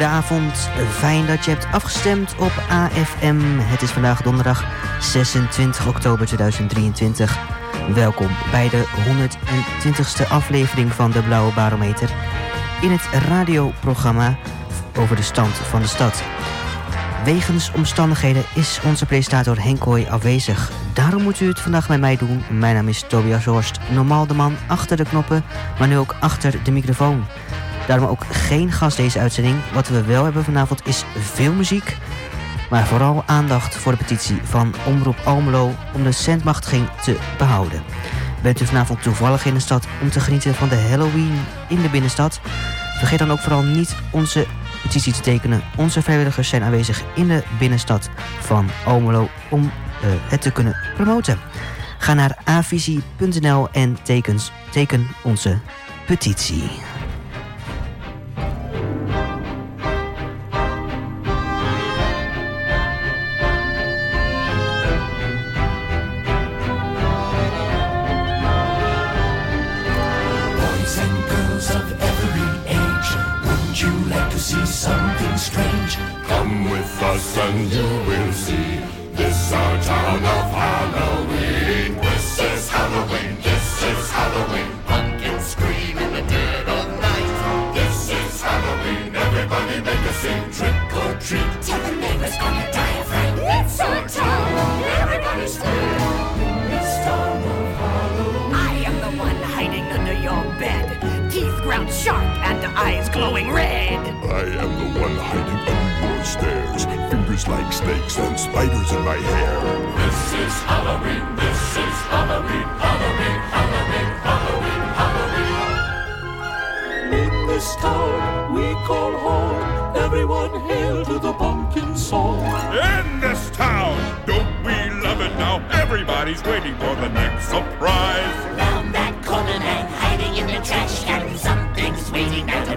Goedenavond, fijn dat je hebt afgestemd op AFM. Het is vandaag donderdag 26 oktober 2023. Welkom bij de 120ste aflevering van de Blauwe Barometer. In het radioprogramma over de stand van de stad. Wegens omstandigheden is onze presentator Henk Kooi afwezig. Daarom moet u het vandaag met mij doen. Mijn naam is Tobias Horst, normaal de man achter de knoppen, maar nu ook achter de microfoon. Daarom ook geen gast deze uitzending. Wat we wel hebben vanavond is veel muziek. Maar vooral aandacht voor de petitie van Omroep Almelo om de centmachtiging te behouden. Bent u vanavond toevallig in de stad om te genieten van de Halloween in de binnenstad? Vergeet dan ook vooral niet onze petitie te tekenen. Onze vrijwilligers zijn aanwezig in de binnenstad van Almelo om uh, het te kunnen promoten. Ga naar avisie.nl en teken onze petitie. Glowing red. I am the one hiding under your stairs. Fingers like snakes and spiders in my hair. This is Halloween, this is Halloween, Halloween, Halloween, Halloween, Halloween. In this town we call home. Everyone hail to the pumpkin song. In this town, don't we love it now? Everybody's waiting for the next surprise. Round that corner and hiding in the trash can. Something's waiting now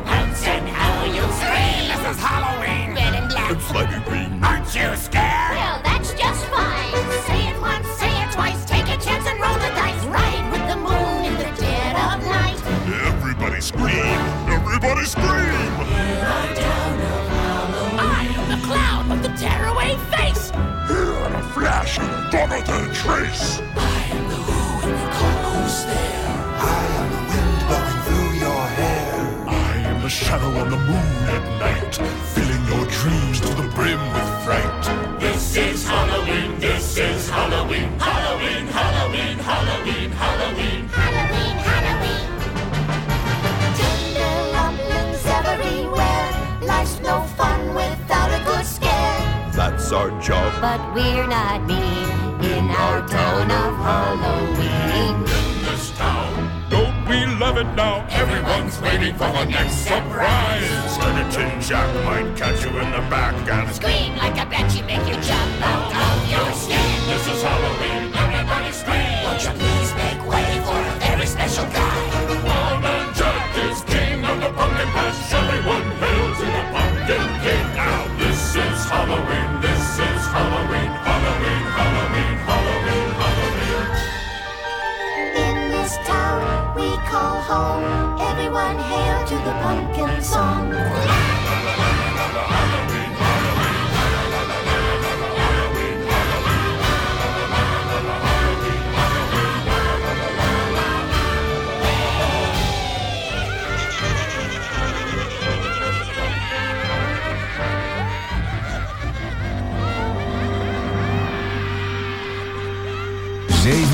and black. It's slimy green. Aren't you scared? Well, that's just fine. Say it once, say it twice. Take a chance and roll the dice. Ride with the moon in the dead of night. Everybody scream! Everybody scream! I am the clown with the tearaway face. Here in a flash, Jonathan Trace. I am the who and you call who's there. I am the wind blowing through your hair. I am the shadow on the moon at night, Halloween, Halloween, Halloween, Halloween. Halloween, Halloween. Tender rumblings everywhere. Life's no fun without a good scare. That's our job. But we're not mean in our town of Halloween. In this town, don't we love it now? Everyone's waiting for the next surprise. Skeleton Jack might catch you in the back and Scream like a banshee, make you jump out of your skin. This is Halloween, everybody scream! Won't you please make way for a very special guy? Man Jack is king of the pumpkin patch. Everyone hail to the pumpkin king. Now this is Halloween, this is Halloween, Halloween, Halloween, Halloween, Halloween. In this town we call home. Everyone hail to the pumpkin song.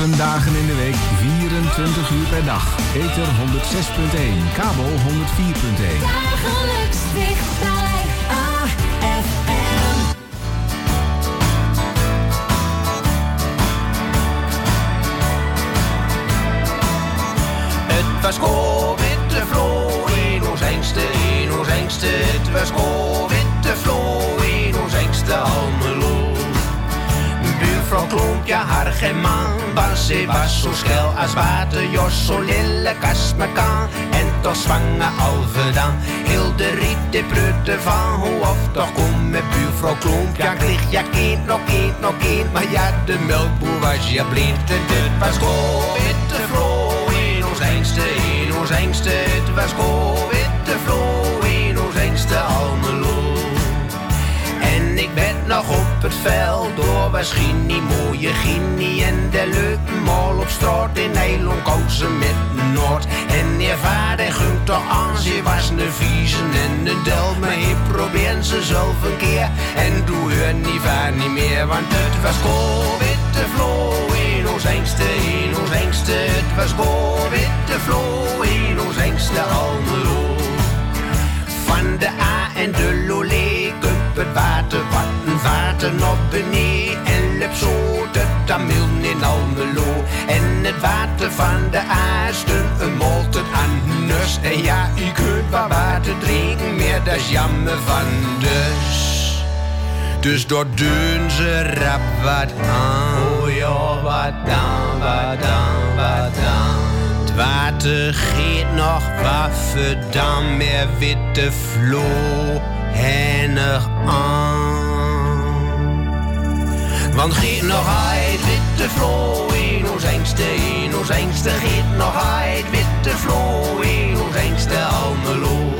Zeven dagen in de week, 24 uur per dag. Ether 106.1, kabel 104.1. Dagelijks dichtbij. AFM. Het was witte Flo in ons engste, in ons engste. Het was witte Flo in ons engste Almelo. Buurvrouw Kloompje, haar geen man, was was zo schel als water. Jos zo lille kan en toch zwanger alve dan. Heel de riet, de prutte van hoe of toch kom met buurvrouw Kloompje. Ja, kreeg ja kind, nog kind, nog kind. Maar ja, de melkboer was ja blind en dit was witte Flo in ons engste, in ons engste. Het was witte was Ginny, mooie Ginny. En de leuke mal op straat in Nederland kousen met Noord. En je vader gunt toch aan, ze was een viezen en een del. Maar probeer ze zelf een keer. En doe hun niet vaar niet meer, want het was kool witte vlo in ons engste, in ons engste. Het was witte vlo in ons engste Almelo. Van de A en de Lolé kump het water, wat water naar beneden. En lep zo de Tamil in Almelo. En het water van de A stond een molten aan nus. En ja, u kunt wat water drinken, meer dat is jammer van dus. Dus door doen ze rap wat aan. Oh ja, wat dan, wat dan, wat dan. Het water geeft nog waffen, dan meer witte vlo hennig aan. Want geet nog uit witte vlo in ons engste, in ons engste. Geet nog uit witte vlo in ons engste Almelo.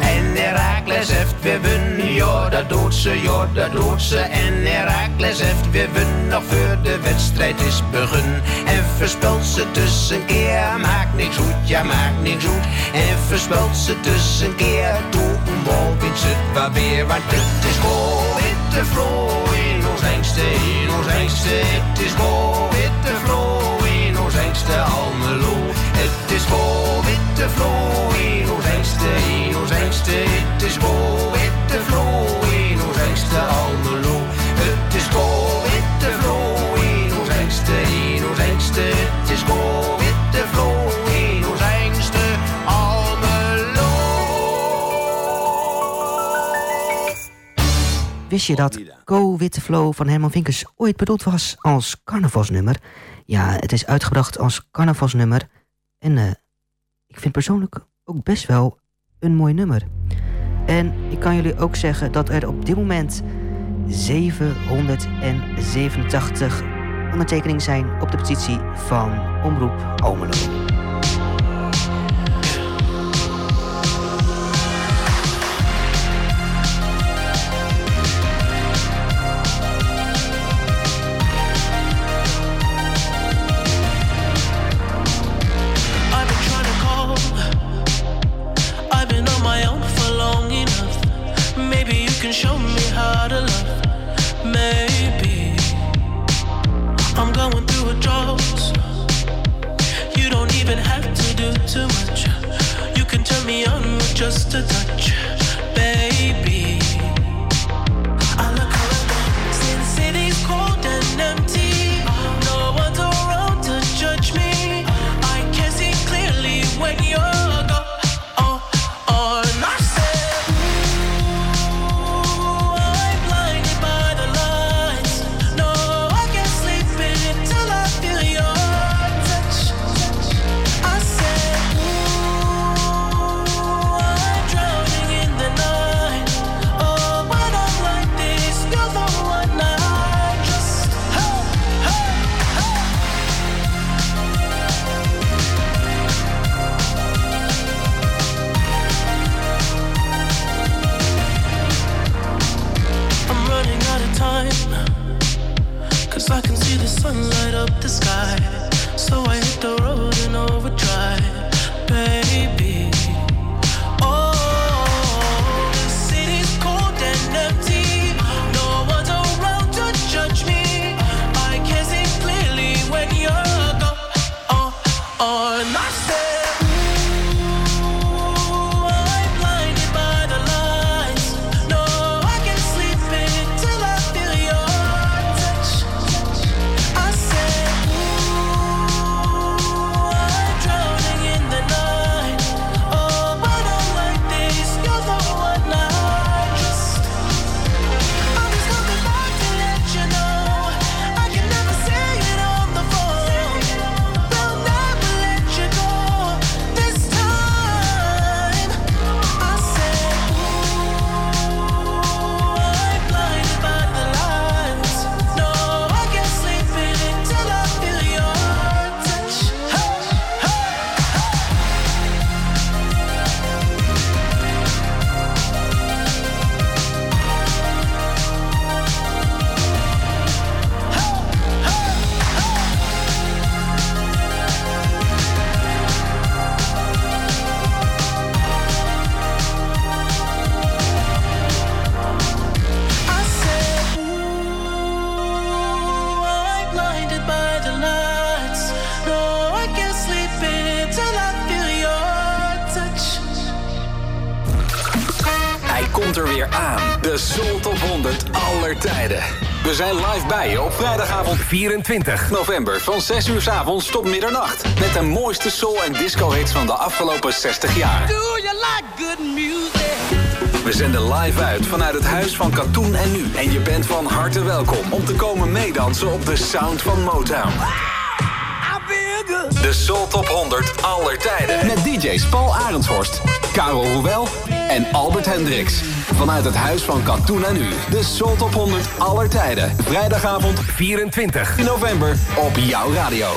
En Herakles heeft weer wun, ja dat doet ze, ja dat doet ze. En Herakles heeft weer wun, nog voor de wedstrijd is begun. En verspelt ze tussen keer, maakt niks goed, ja maakt niks goed. En verspelt ze tussen keer, doe een bal, wint ze het wel weer. Want het is goal, witte ons engste, in ons engste. Het is witte vlo in ons engste Almelo. Het is witte vlo in ons engste, in ons engste. Het is goal, Wist je dat Go Witte Flow van Herman Vinkers ooit bedoeld was als carnavalsnummer? Ja, het is uitgebracht als carnavalsnummer. En eh, ik vind persoonlijk ook best wel een mooi nummer. En ik kan jullie ook zeggen dat er op dit moment 787 ondertekeningen zijn op de petitie van Omroep Almelo. show me how to love. Maybe I'm going through a drought. You don't even have to do too much. You can turn me on with just a touch. Komt er weer aan. De Soul Top 100 aller tijden. We zijn live bij je op vrijdagavond 24 november van 6 uur s avonds tot middernacht. Met de mooiste soul- en disco-hits van de afgelopen 60 jaar. Do you like good music? We zenden live uit vanuit het huis van Katoen en Nu. En je bent van harte welkom om te komen meedansen op de sound van Motown. De Soul Top 100 aller tijden. Met DJ's Paul Arendsvorst, Karel Roewel en Albert Hendricks. Vanuit het huis van Katoen en Nu. De Soul Top 100 aller tijden. Vrijdagavond 24 november op jouw radio.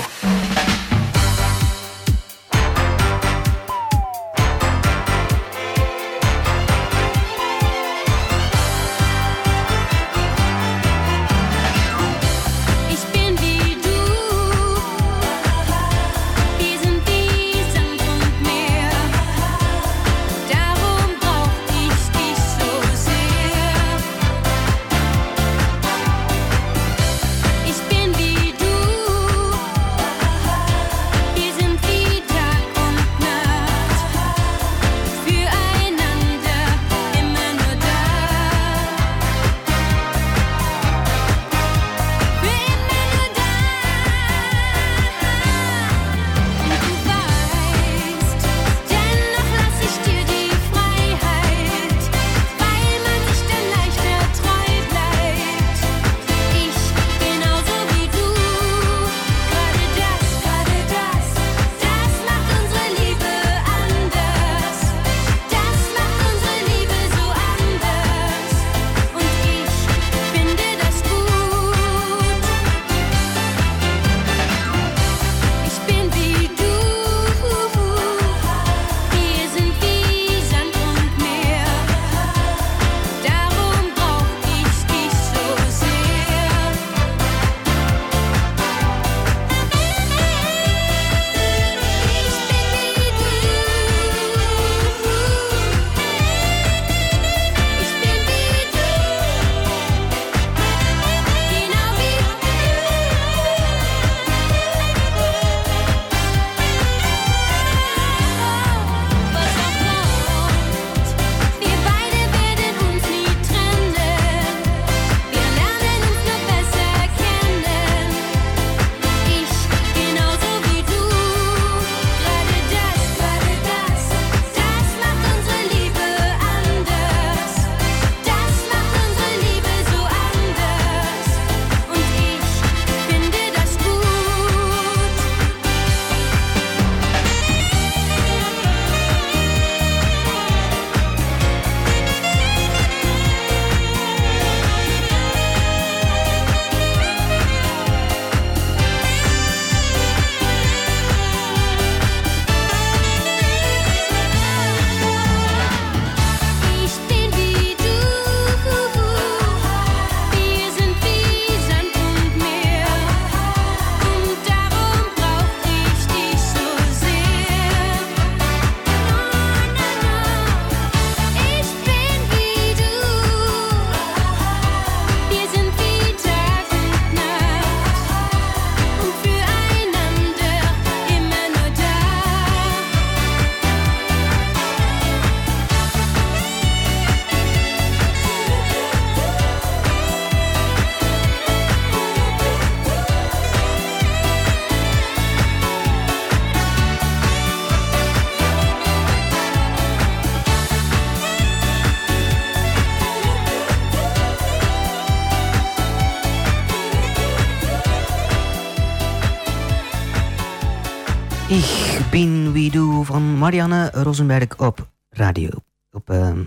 Marianne Rosenberg op radio. Op ehm,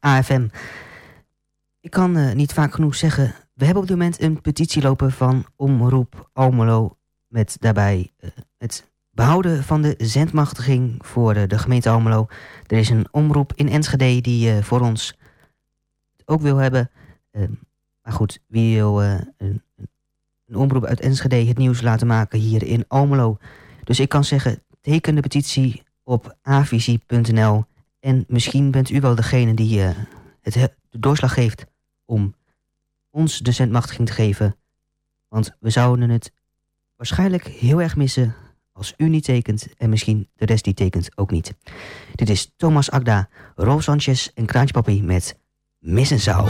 AFM. Ik kan eh, niet vaak genoeg zeggen. We hebben op dit moment een petitie lopen van Omroep Almelo. Met daarbij eh, het behouden van de zendmachtiging voor eh, de gemeente Almelo. Er is een omroep in Enschede die voor ons ook wil hebben. Ehm, maar goed, wie wil een, een omroep uit Enschede het nieuws laten maken hier in Almelo? Dus ik kan zeggen, teken de petitie op avisie.nl. En misschien bent u wel degene die eh, het, de doorslag geeft om ons de centmachtiging te geven. Want we zouden het waarschijnlijk heel erg missen als u niet tekent en misschien de rest die tekent ook niet. Dit is Thomas Agda, Rolf Sanchez en Kraantje Papi met Missen Zou.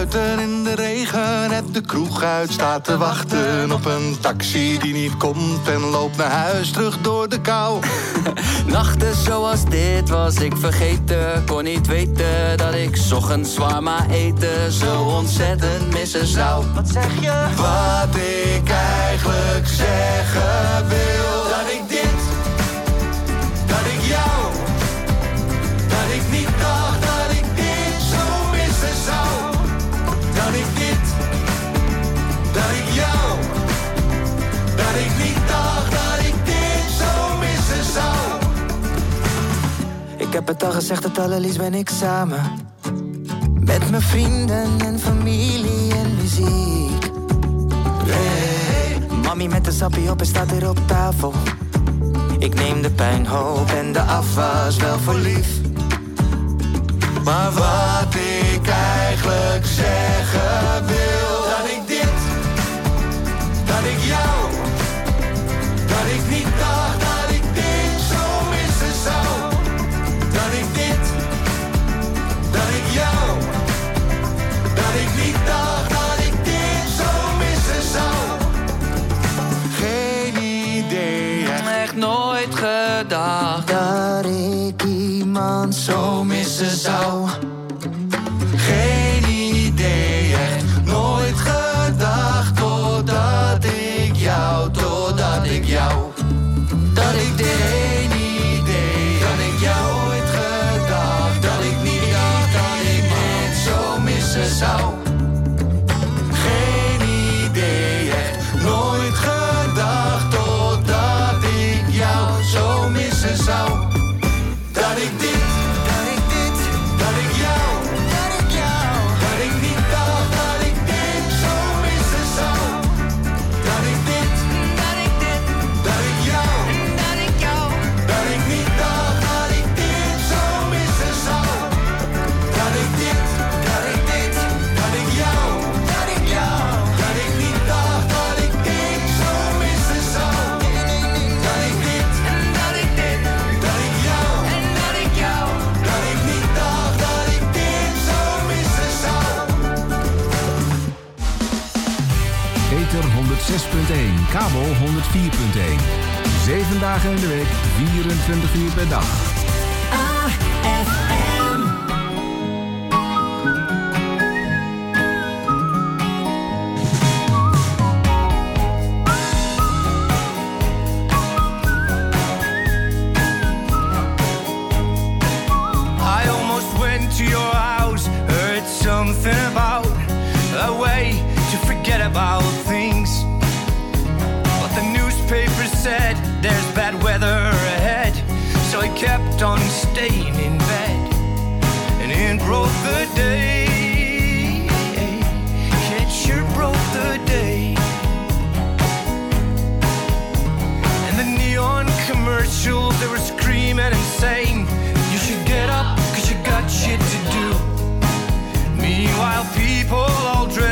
in de regen het de kroeg uit. Staat te wachten op een taxi die niet komt. En loopt naar huis terug door de kou. Nachten zoals dit was ik vergeten. Kon niet weten dat ik ochtends zwaar maar eten. Zo ontzettend missen zou. Wat zeg je? Wat ik eigenlijk zeggen wil. heb het al gezegd, het allerliefst ben ik samen. Met mijn vrienden en familie en muziek. Hey. Mami met de sappie op en staat er op tafel. Ik neem de pijnhoop en de afwas wel voor lief. Maar wat ik eigenlijk zeggen wil Dat ik dit, dat ik jou, dat ik niet dat so misses out.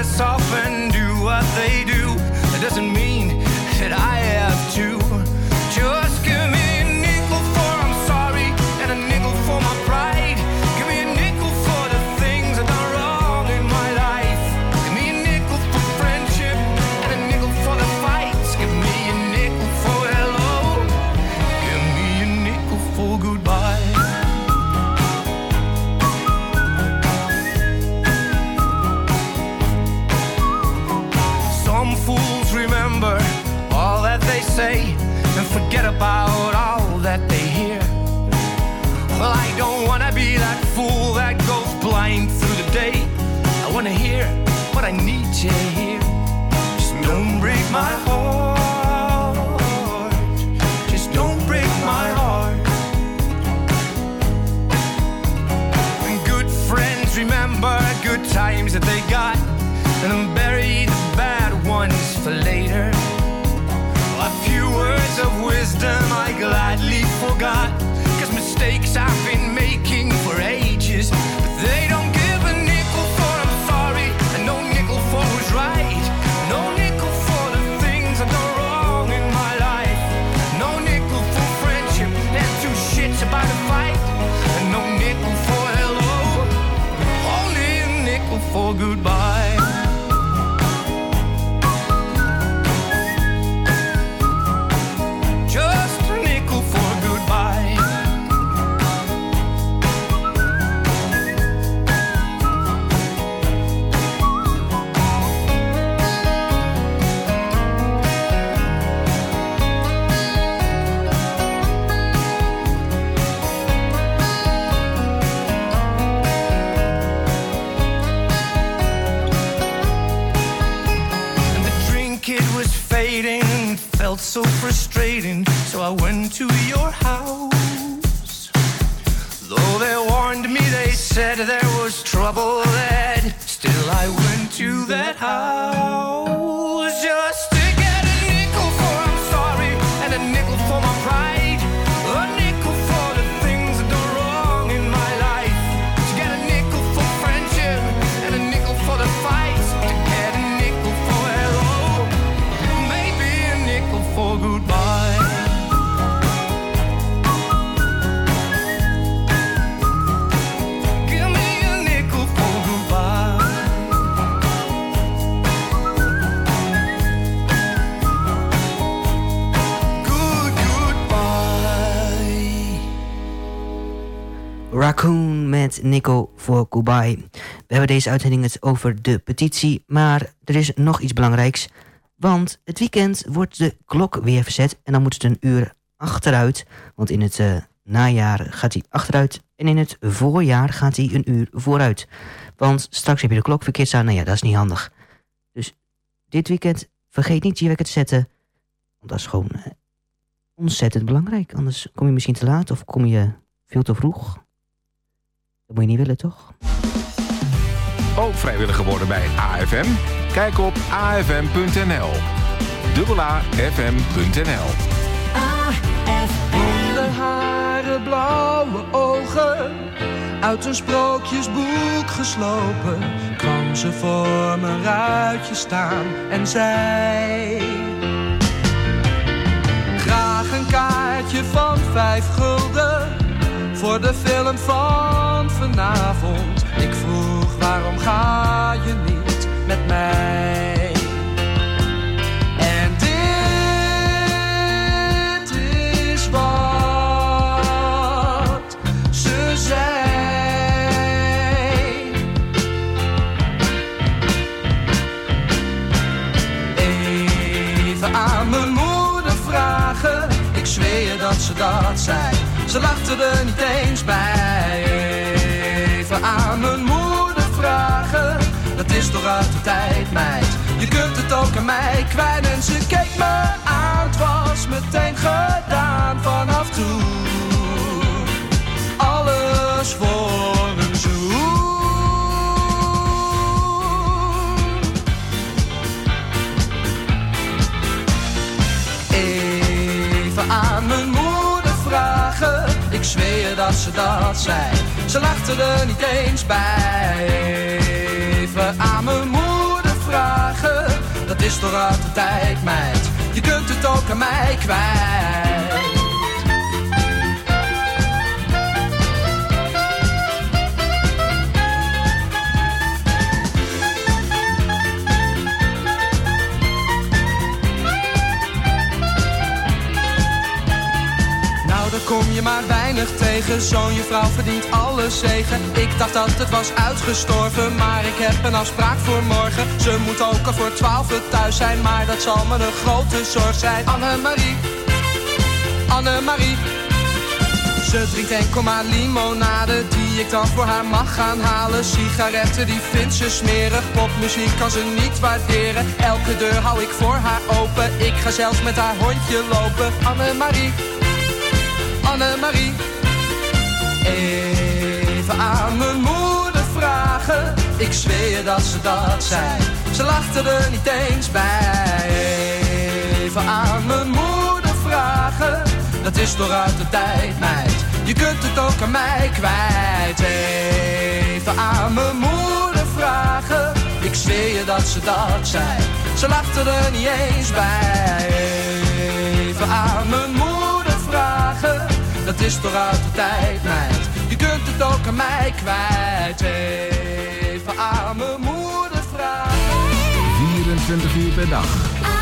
dress off and do what they do. That doesn't mean and then bury the bad ones for later. A few words of wisdom I gladly cause mistakes I Nico voor Goodbye. We hebben deze uitzending het over de petitie, maar er is nog iets belangrijks. Want het weekend wordt de klok weer verzet en dan moet het een uur achteruit. Want in het eh, najaar gaat hij achteruit en in het voorjaar gaat hij een uur vooruit. Want straks heb je de klok verkeerd staan, nou ja, dat is niet handig. Dus dit weekend vergeet niet je wekker te zetten. Want dat is gewoon eh, ontzettend belangrijk. Anders kom je misschien te laat of kom je veel te vroeg. Dat moet je niet willen, toch? Ook vrijwilliger worden bij AFM? Kijk op afm.nl. Dubbel A FM.nl. Blonde haren, blauwe ogen. Uit een sprookjesboek geslopen. Kwam ze voor mijn ruitje staan en zei. Graag een kaartje van vijf gulden. Voor de film van vanavond. Ik vroeg waarom ga je niet met mij? En dit is wat ze zei. Even aan mijn moeder vragen, ik zweer dat ze dat zei. Ze lachte er niet eens bij. Aan mijn moeder vragen, dat is toch uit de tijd, meid. Je kunt het ook aan mij kwijt en ze keek me aan. Het was meteen gedaan vanaf toen. Alles voor een zoen. Even aan mijn moeder vragen. Ik zweer dat ze dat zei. Ze lachte er niet eens bij. Even aan mijn moeder vragen. Dat is toch de tijd, meid. Je kunt het ook aan mij kwijt. Kom je maar weinig tegen. Zo'n je vrouw verdient alle zegen. Ik dacht dat het was uitgestorven, maar ik heb een afspraak voor morgen. Ze moet ook al voor twaalf thuis zijn, maar dat zal me een grote zorg zijn. Annemarie, Annemarie. Ze drinkt enkel maar limonade die ik dan voor haar mag gaan halen. Sigaretten die vindt ze smerig, popmuziek kan ze niet waarderen. Elke deur hou ik voor haar open, ik ga zelfs met haar hondje lopen. Annemarie, Annemarie. Even aan mijn moeder vragen, ik zweer dat ze dat zei. Ze lachte er niet eens bij. Even aan mijn moeder vragen, dat is toch uit de tijd, meid. Je kunt het ook aan mij kwijt. Even aan mijn moeder vragen, ik zweer je dat ze dat zei. Ze lachte er niet eens bij. Even aan mijn moeder dat is toch uit de tijd, mij. Je kunt het ook aan mij kwijt, even aan mijn moeder vragen. 24 uur per dag.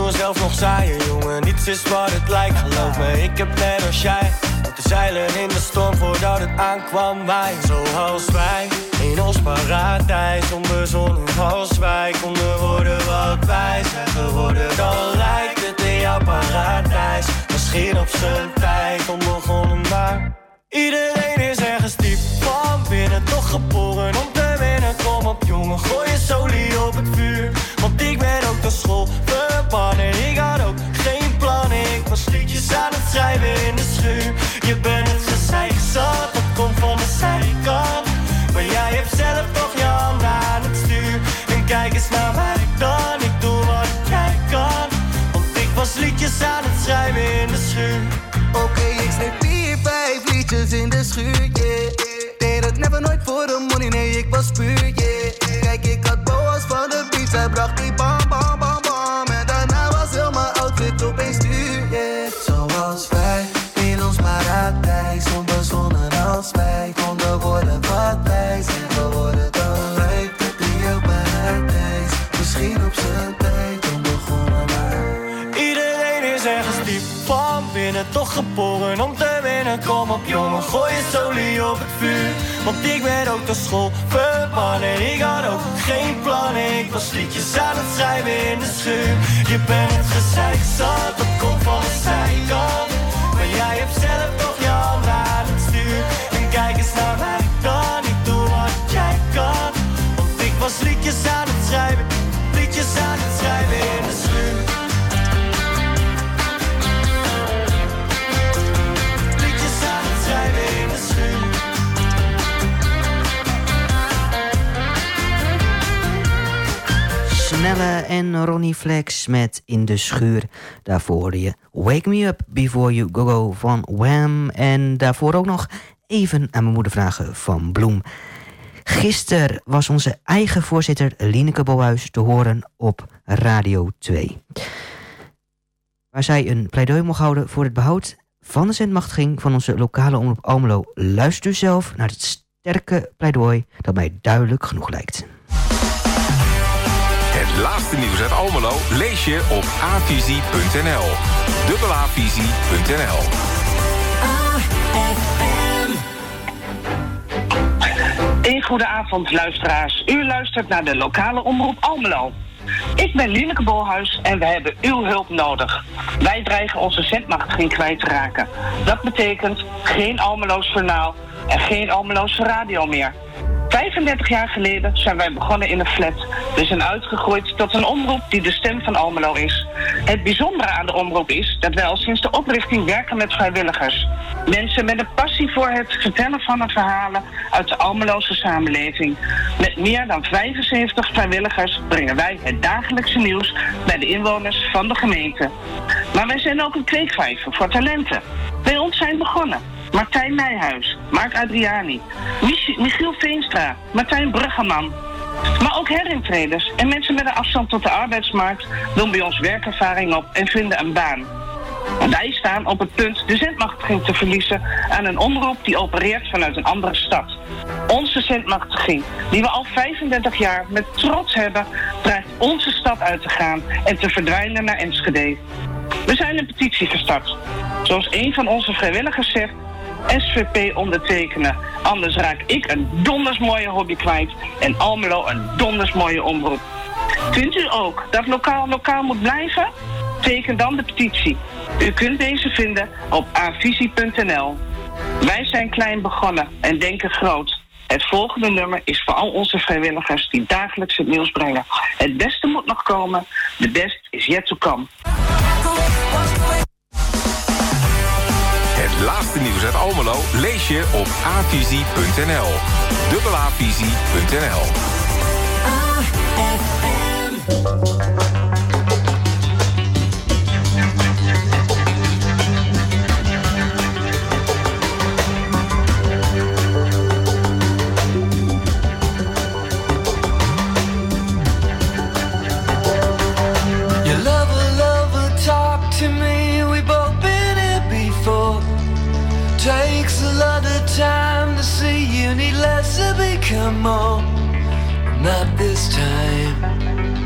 toen zelf nog saaier, jongen. Niets is wat het lijkt, geloof me, ik heb net als jij. De zeilen in de storm voordat het aankwam wij. Zoals wij, in ons paradijs. Onbezonnen als wij konden worden wat wij zijn geworden. Dan lijkt het in jouw paradijs. Misschien op zijn tijd onbegonnen, maar... Iedereen is ergens diep van binnen, toch geboren om te winnen. Kom op jongen, gooi je solie op het vuur. De school verbannen. Ik had ook geen plan. Ik was liedjes aan het schrijven in de schuur. Je bent het gezeik zat, dat komt van de zijkant. Maar jij hebt zelf toch je handen aan het stuur. En kijk eens naar mij dan, ik doe wat jij kan. Want ik was liedjes aan het schrijven in de schuur. Oké, ik schreef vier, vijf liedjes in de schuur, yeah. Deed het never nooit voor de money, nee, ik was puur, yeah. Kijk, ik had boas van de beats, van binnen, toch geboren om te winnen. Kom op jongen, gooi je solie op het vuur. Want ik ben ook de school verbannen. Ik had ook geen plannen, ik was liedjes aan het schrijven in de schuur. Je bent gezeik zat, dat komt van de zijkant. Maar jij hebt zelf toch je handen aan het stuur. En kijk eens naar mij dan, ik doe wat jij kan. Want ik was liedjes aan het schrijven, Snelle en Ronnie Flex met In de Schuur. Daarvoor je Wake Me Up Before You Go Go van Wham. En daarvoor ook nog even aan mijn moeder vragen van Bloem. Gisteren was onze eigen voorzitter Lineke Bolhuis te horen op Radio 2. Waar zij een pleidooi mocht houden voor het behoud van de zendmachtiging van onze lokale omroep Almelo. Luister zelf naar het sterke pleidooi dat mij duidelijk genoeg lijkt. Het laatste nieuws uit Almelo lees je op avisie.nl. Dubbelavisie.nl Een goede avond, luisteraars. U luistert naar de lokale omroep Almelo. Ik ben Lineke Bolhuis en we hebben uw hulp nodig. Wij dreigen onze zendmachtiging kwijt te raken. Dat betekent geen Almeloos journaal en geen Almeloze radio meer. 35 jaar geleden zijn wij begonnen in een flat. We zijn uitgegroeid tot een omroep die de stem van Almelo is. Het bijzondere aan de omroep is dat wij al sinds de oprichting werken met vrijwilligers. Mensen met een passie voor het vertellen van de verhalen uit de Almeloze samenleving. Met meer dan 75 vrijwilligers brengen wij het dagelijkse nieuws bij de inwoners van de gemeente. Maar wij zijn ook een kweekvijver voor talenten. Bij ons zijn begonnen Martijn Nijhuis, Mark Adriani, Mich- Michiel Veenstra, Martijn Bruggeman. Maar ook herintreders en mensen met een afstand tot de arbeidsmarkt doen bij ons werkervaring op en vinden een baan. Wij staan op het punt de zendmachtiging te verliezen aan een omroep die opereert vanuit een andere stad. Onze zendmachtiging, die we al 35 jaar met trots hebben, dreigt onze stad uit te gaan en te verdwijnen naar Enschede. We zijn een petitie gestart. Zoals een van onze vrijwilligers zegt, SVP ondertekenen. Anders raak ik een donders mooie hobby kwijt en Almelo een donders mooie omroep. Vindt u ook dat lokaal lokaal moet blijven? Teken dan de petitie. U kunt deze vinden op avisie.nl. Wij zijn klein begonnen en denken groot. Het volgende nummer is voor al onze vrijwilligers die dagelijks het nieuws brengen. Het beste moet nog komen. The best is yet to come. Laatste nieuws uit Almelo lees je op avisie.nl. Dubbelavisie.nl Come on, not this time.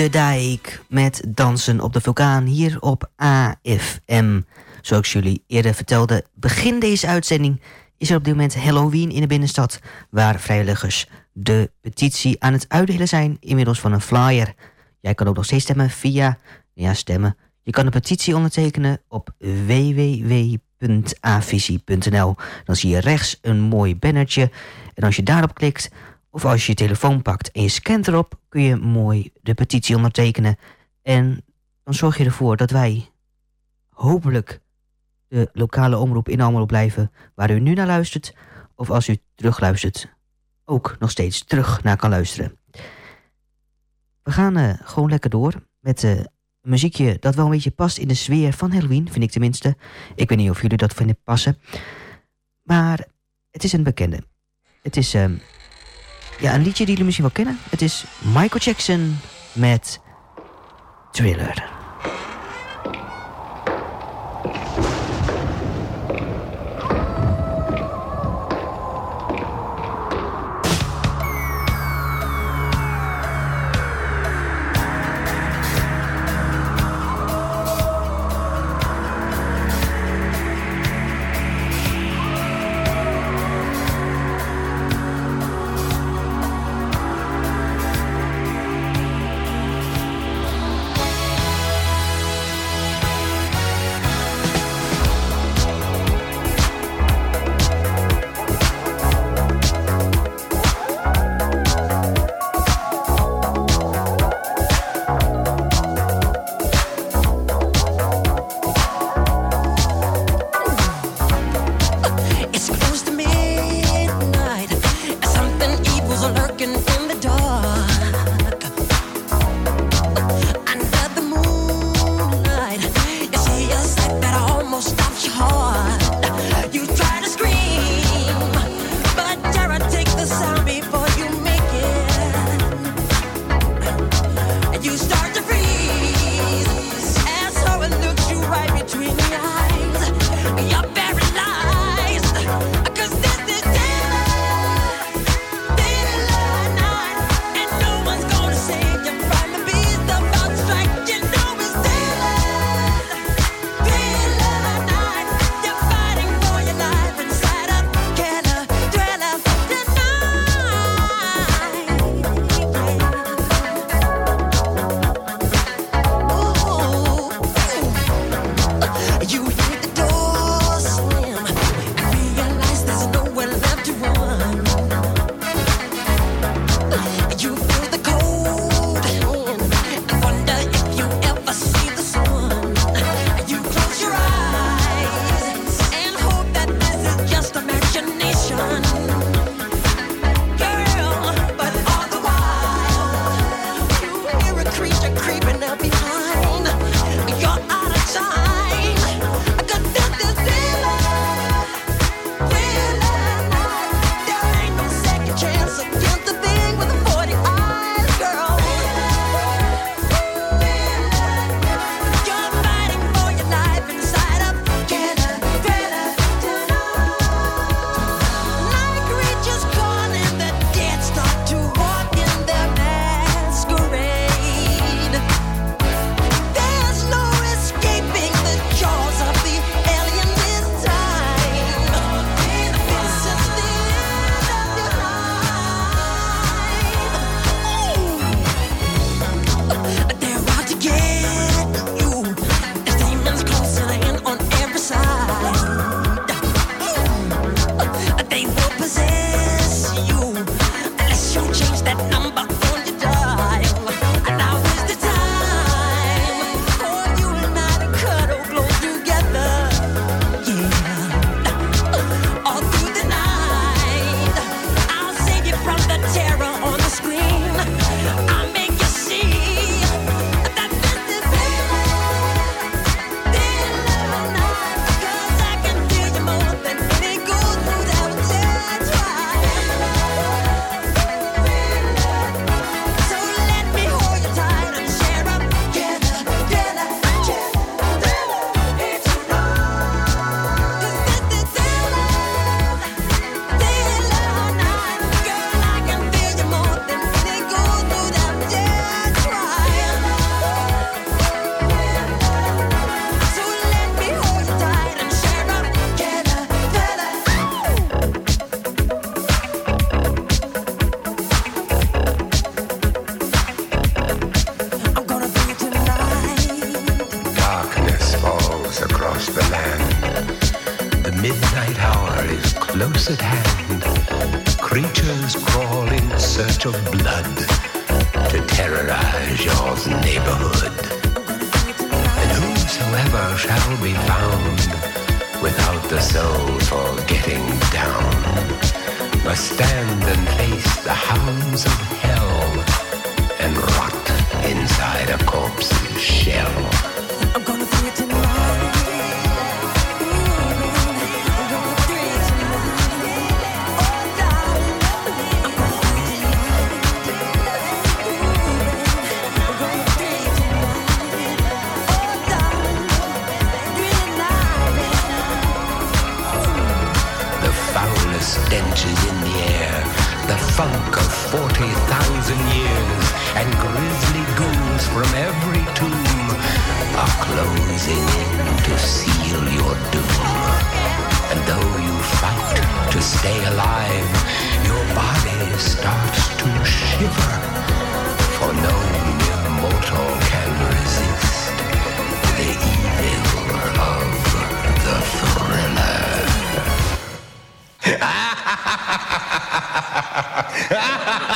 De Dijk met Dansen op de Vulkaan hier op AFM. Zoals ik jullie eerder vertelde, begin deze uitzending is er op dit moment Halloween in de binnenstad, waar vrijwilligers de petitie aan het uitdelen zijn, inmiddels van een flyer. Jij kan ook nog steeds stemmen via, ja stemmen, je kan de petitie ondertekenen op www.avisie.nl. Dan zie je rechts een mooi bannertje en als je daarop klikt, of als je je telefoon pakt en je scant erop, kun je mooi de petitie ondertekenen. En dan zorg je ervoor dat wij hopelijk de lokale omroep in Almelo blijven waar u nu naar luistert. Of als u terugluistert, ook nog steeds terug naar kan luisteren. We gaan eh, gewoon lekker door met eh, een muziekje dat wel een beetje past in de sfeer van Halloween, vind ik tenminste. Ik weet niet of jullie dat vinden passen. Maar het is een bekende. Het is ehm, ja, een liedje die jullie misschien wel kennen. Het is Michael Jackson met Thriller.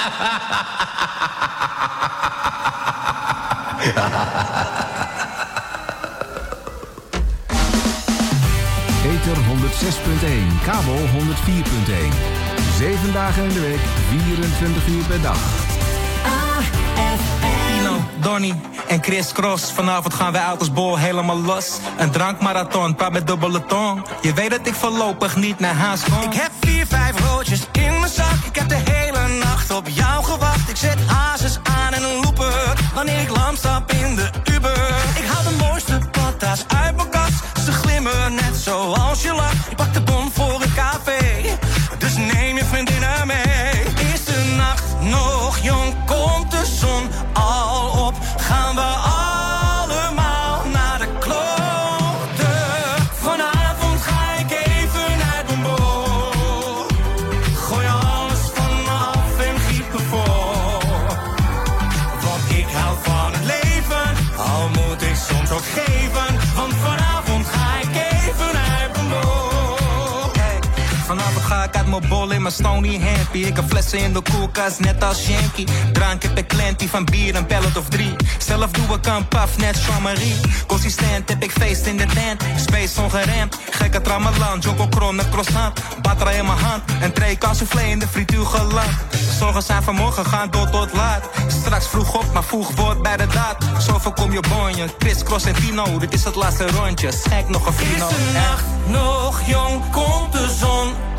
Ether 106.1, kabel 104.1. Zeven dagen in de week, 24 uur per dag. Tino, Donny en Chris Cross. Vanavond gaan wij uit als bol helemaal los. Een drankmarathon, paar met dubbele tong. Je weet dat ik voorlopig niet naar huis kom. Ik heb vier, vijf roodjes in mijn zak. Ik heb de hele op jou gewacht. Ik zet hazes aan en een looper. Wanneer ik lam stap mijn stony happy. Ik heb flessen in de koelkast, net als Yankee. Drank heb ik klantie van bier, een pellet of drie. Zelf doe ik een paf, net Jean-Marie. Consistent heb ik feest in de tent. Space ongeremd, gekke tramalan. Joko kron met croissant. Batra in mijn hand, een tray soufflé in de frituur geland. Zorgen zijn vanmorgen, gaan door tot laat. Straks vroeg op, maar vroeg wordt bij de daad. Zo voorkom je bonje, Chris, Cross en Tino. Dit is het laatste rondje, schijk nog een Is fino. de nacht nog jong? Komt de zon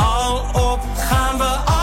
op? Gaan we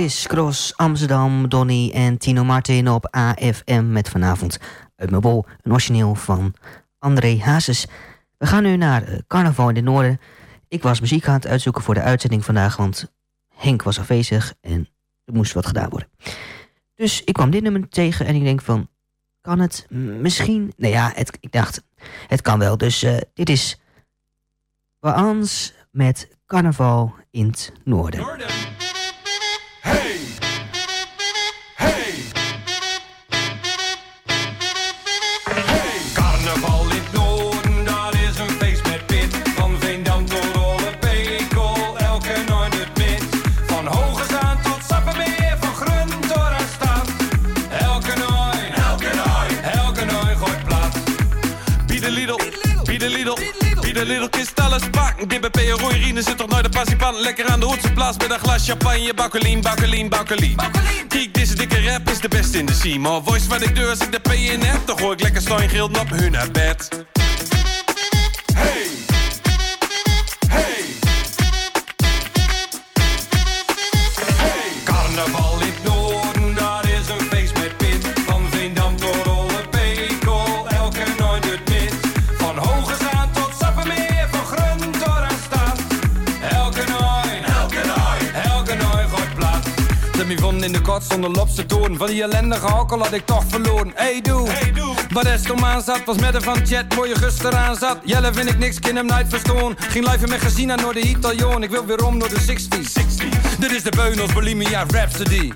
Chris Cross, Amsterdam, Donny en Tino Martin op AFM met vanavond uit mijn bol. Een origineel van André Hazes. We gaan nu naar eh, Carnaval in het Noorden. Ik was muziek aan het uitzoeken voor de uitzending vandaag, want Henk was afwezig en er moest wat gedaan worden. Dus ik kwam dit nummer tegen en ik denk van, kan het misschien? Nou ja, het, ik dacht, het kan wel. Dus eh, dit is Waans met Carnaval in het Noorden. Hey! Lidl kristallen spak. Dit bij PRO Irine zit toch nooit de passiepan. Lekker aan de Hoedse plaats met een glas champagne. Bakkelien, bakkelien, bakkelien. Kijk, deze dikke rap is de beste in de scene. Maar voice wat ik doe als ik de P in heb, dan gooi ik lekker steun gilden op hun naar bed. Zet me vonden in de kot zonder lopse toon. Van die ellendige alcohol had ik toch verloren. Hey doe, hey, doe. wat aan zat, was met een van chat, mooie guster aan zat. Jelle vind ik niks, kin hem nooit verstoon. Ging live met Gezina naar de Italiaan. Ik wil weer om naar de 60s. 60. Dit is de Beunels Bulimia Rhapsody.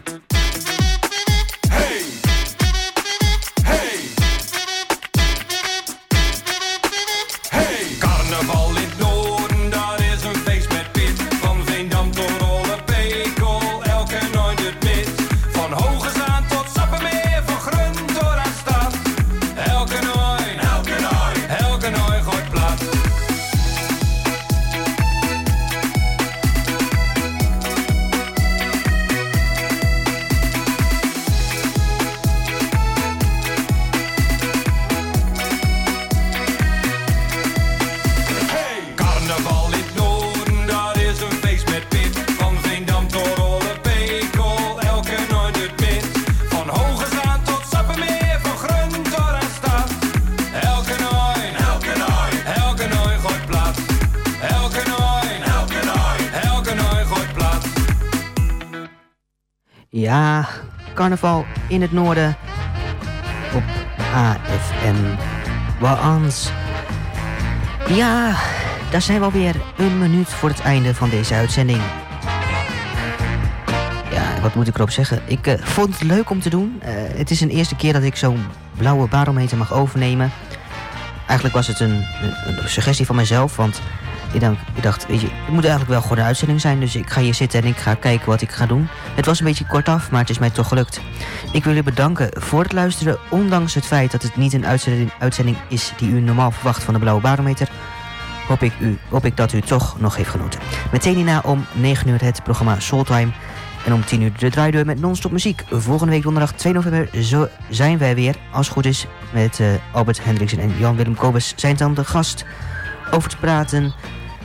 In het noorden op AFM. Waans. Ja, daar zijn we alweer een minuut voor het einde van deze uitzending. Ja, wat moet ik erop zeggen? Ik eh, vond het leuk om te doen. Eh, het is een eerste keer dat ik zo'n blauwe barometer mag overnemen. Eigenlijk was het een, suggestie van mezelf, want ik, dank, ik dacht, weet je, het moet eigenlijk wel gewoon een uitzending zijn. Dus ik ga hier zitten en ik ga kijken wat ik ga doen. Het was een beetje kortaf, maar het is mij toch gelukt. Ik wil u bedanken voor het luisteren, ondanks het feit dat het niet een uitzending, is die u normaal verwacht van de Blauwe Barometer. Hoop ik, u, hoop ik dat u toch nog heeft genoten. Meteen hierna om 9 uur het programma Soultime. En om 10 uur de draaideur met non-stop muziek. Volgende week donderdag 2 november zo zijn wij weer, als het goed is, met eh, Albert Hendriksen en Jan-Willem Kobus zijn dan de gast over te praten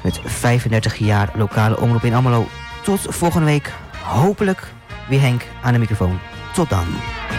met 35 jaar lokale omroep in Amelo. Tot volgende week, hopelijk weer Henk aan de microfoon. Tot dan.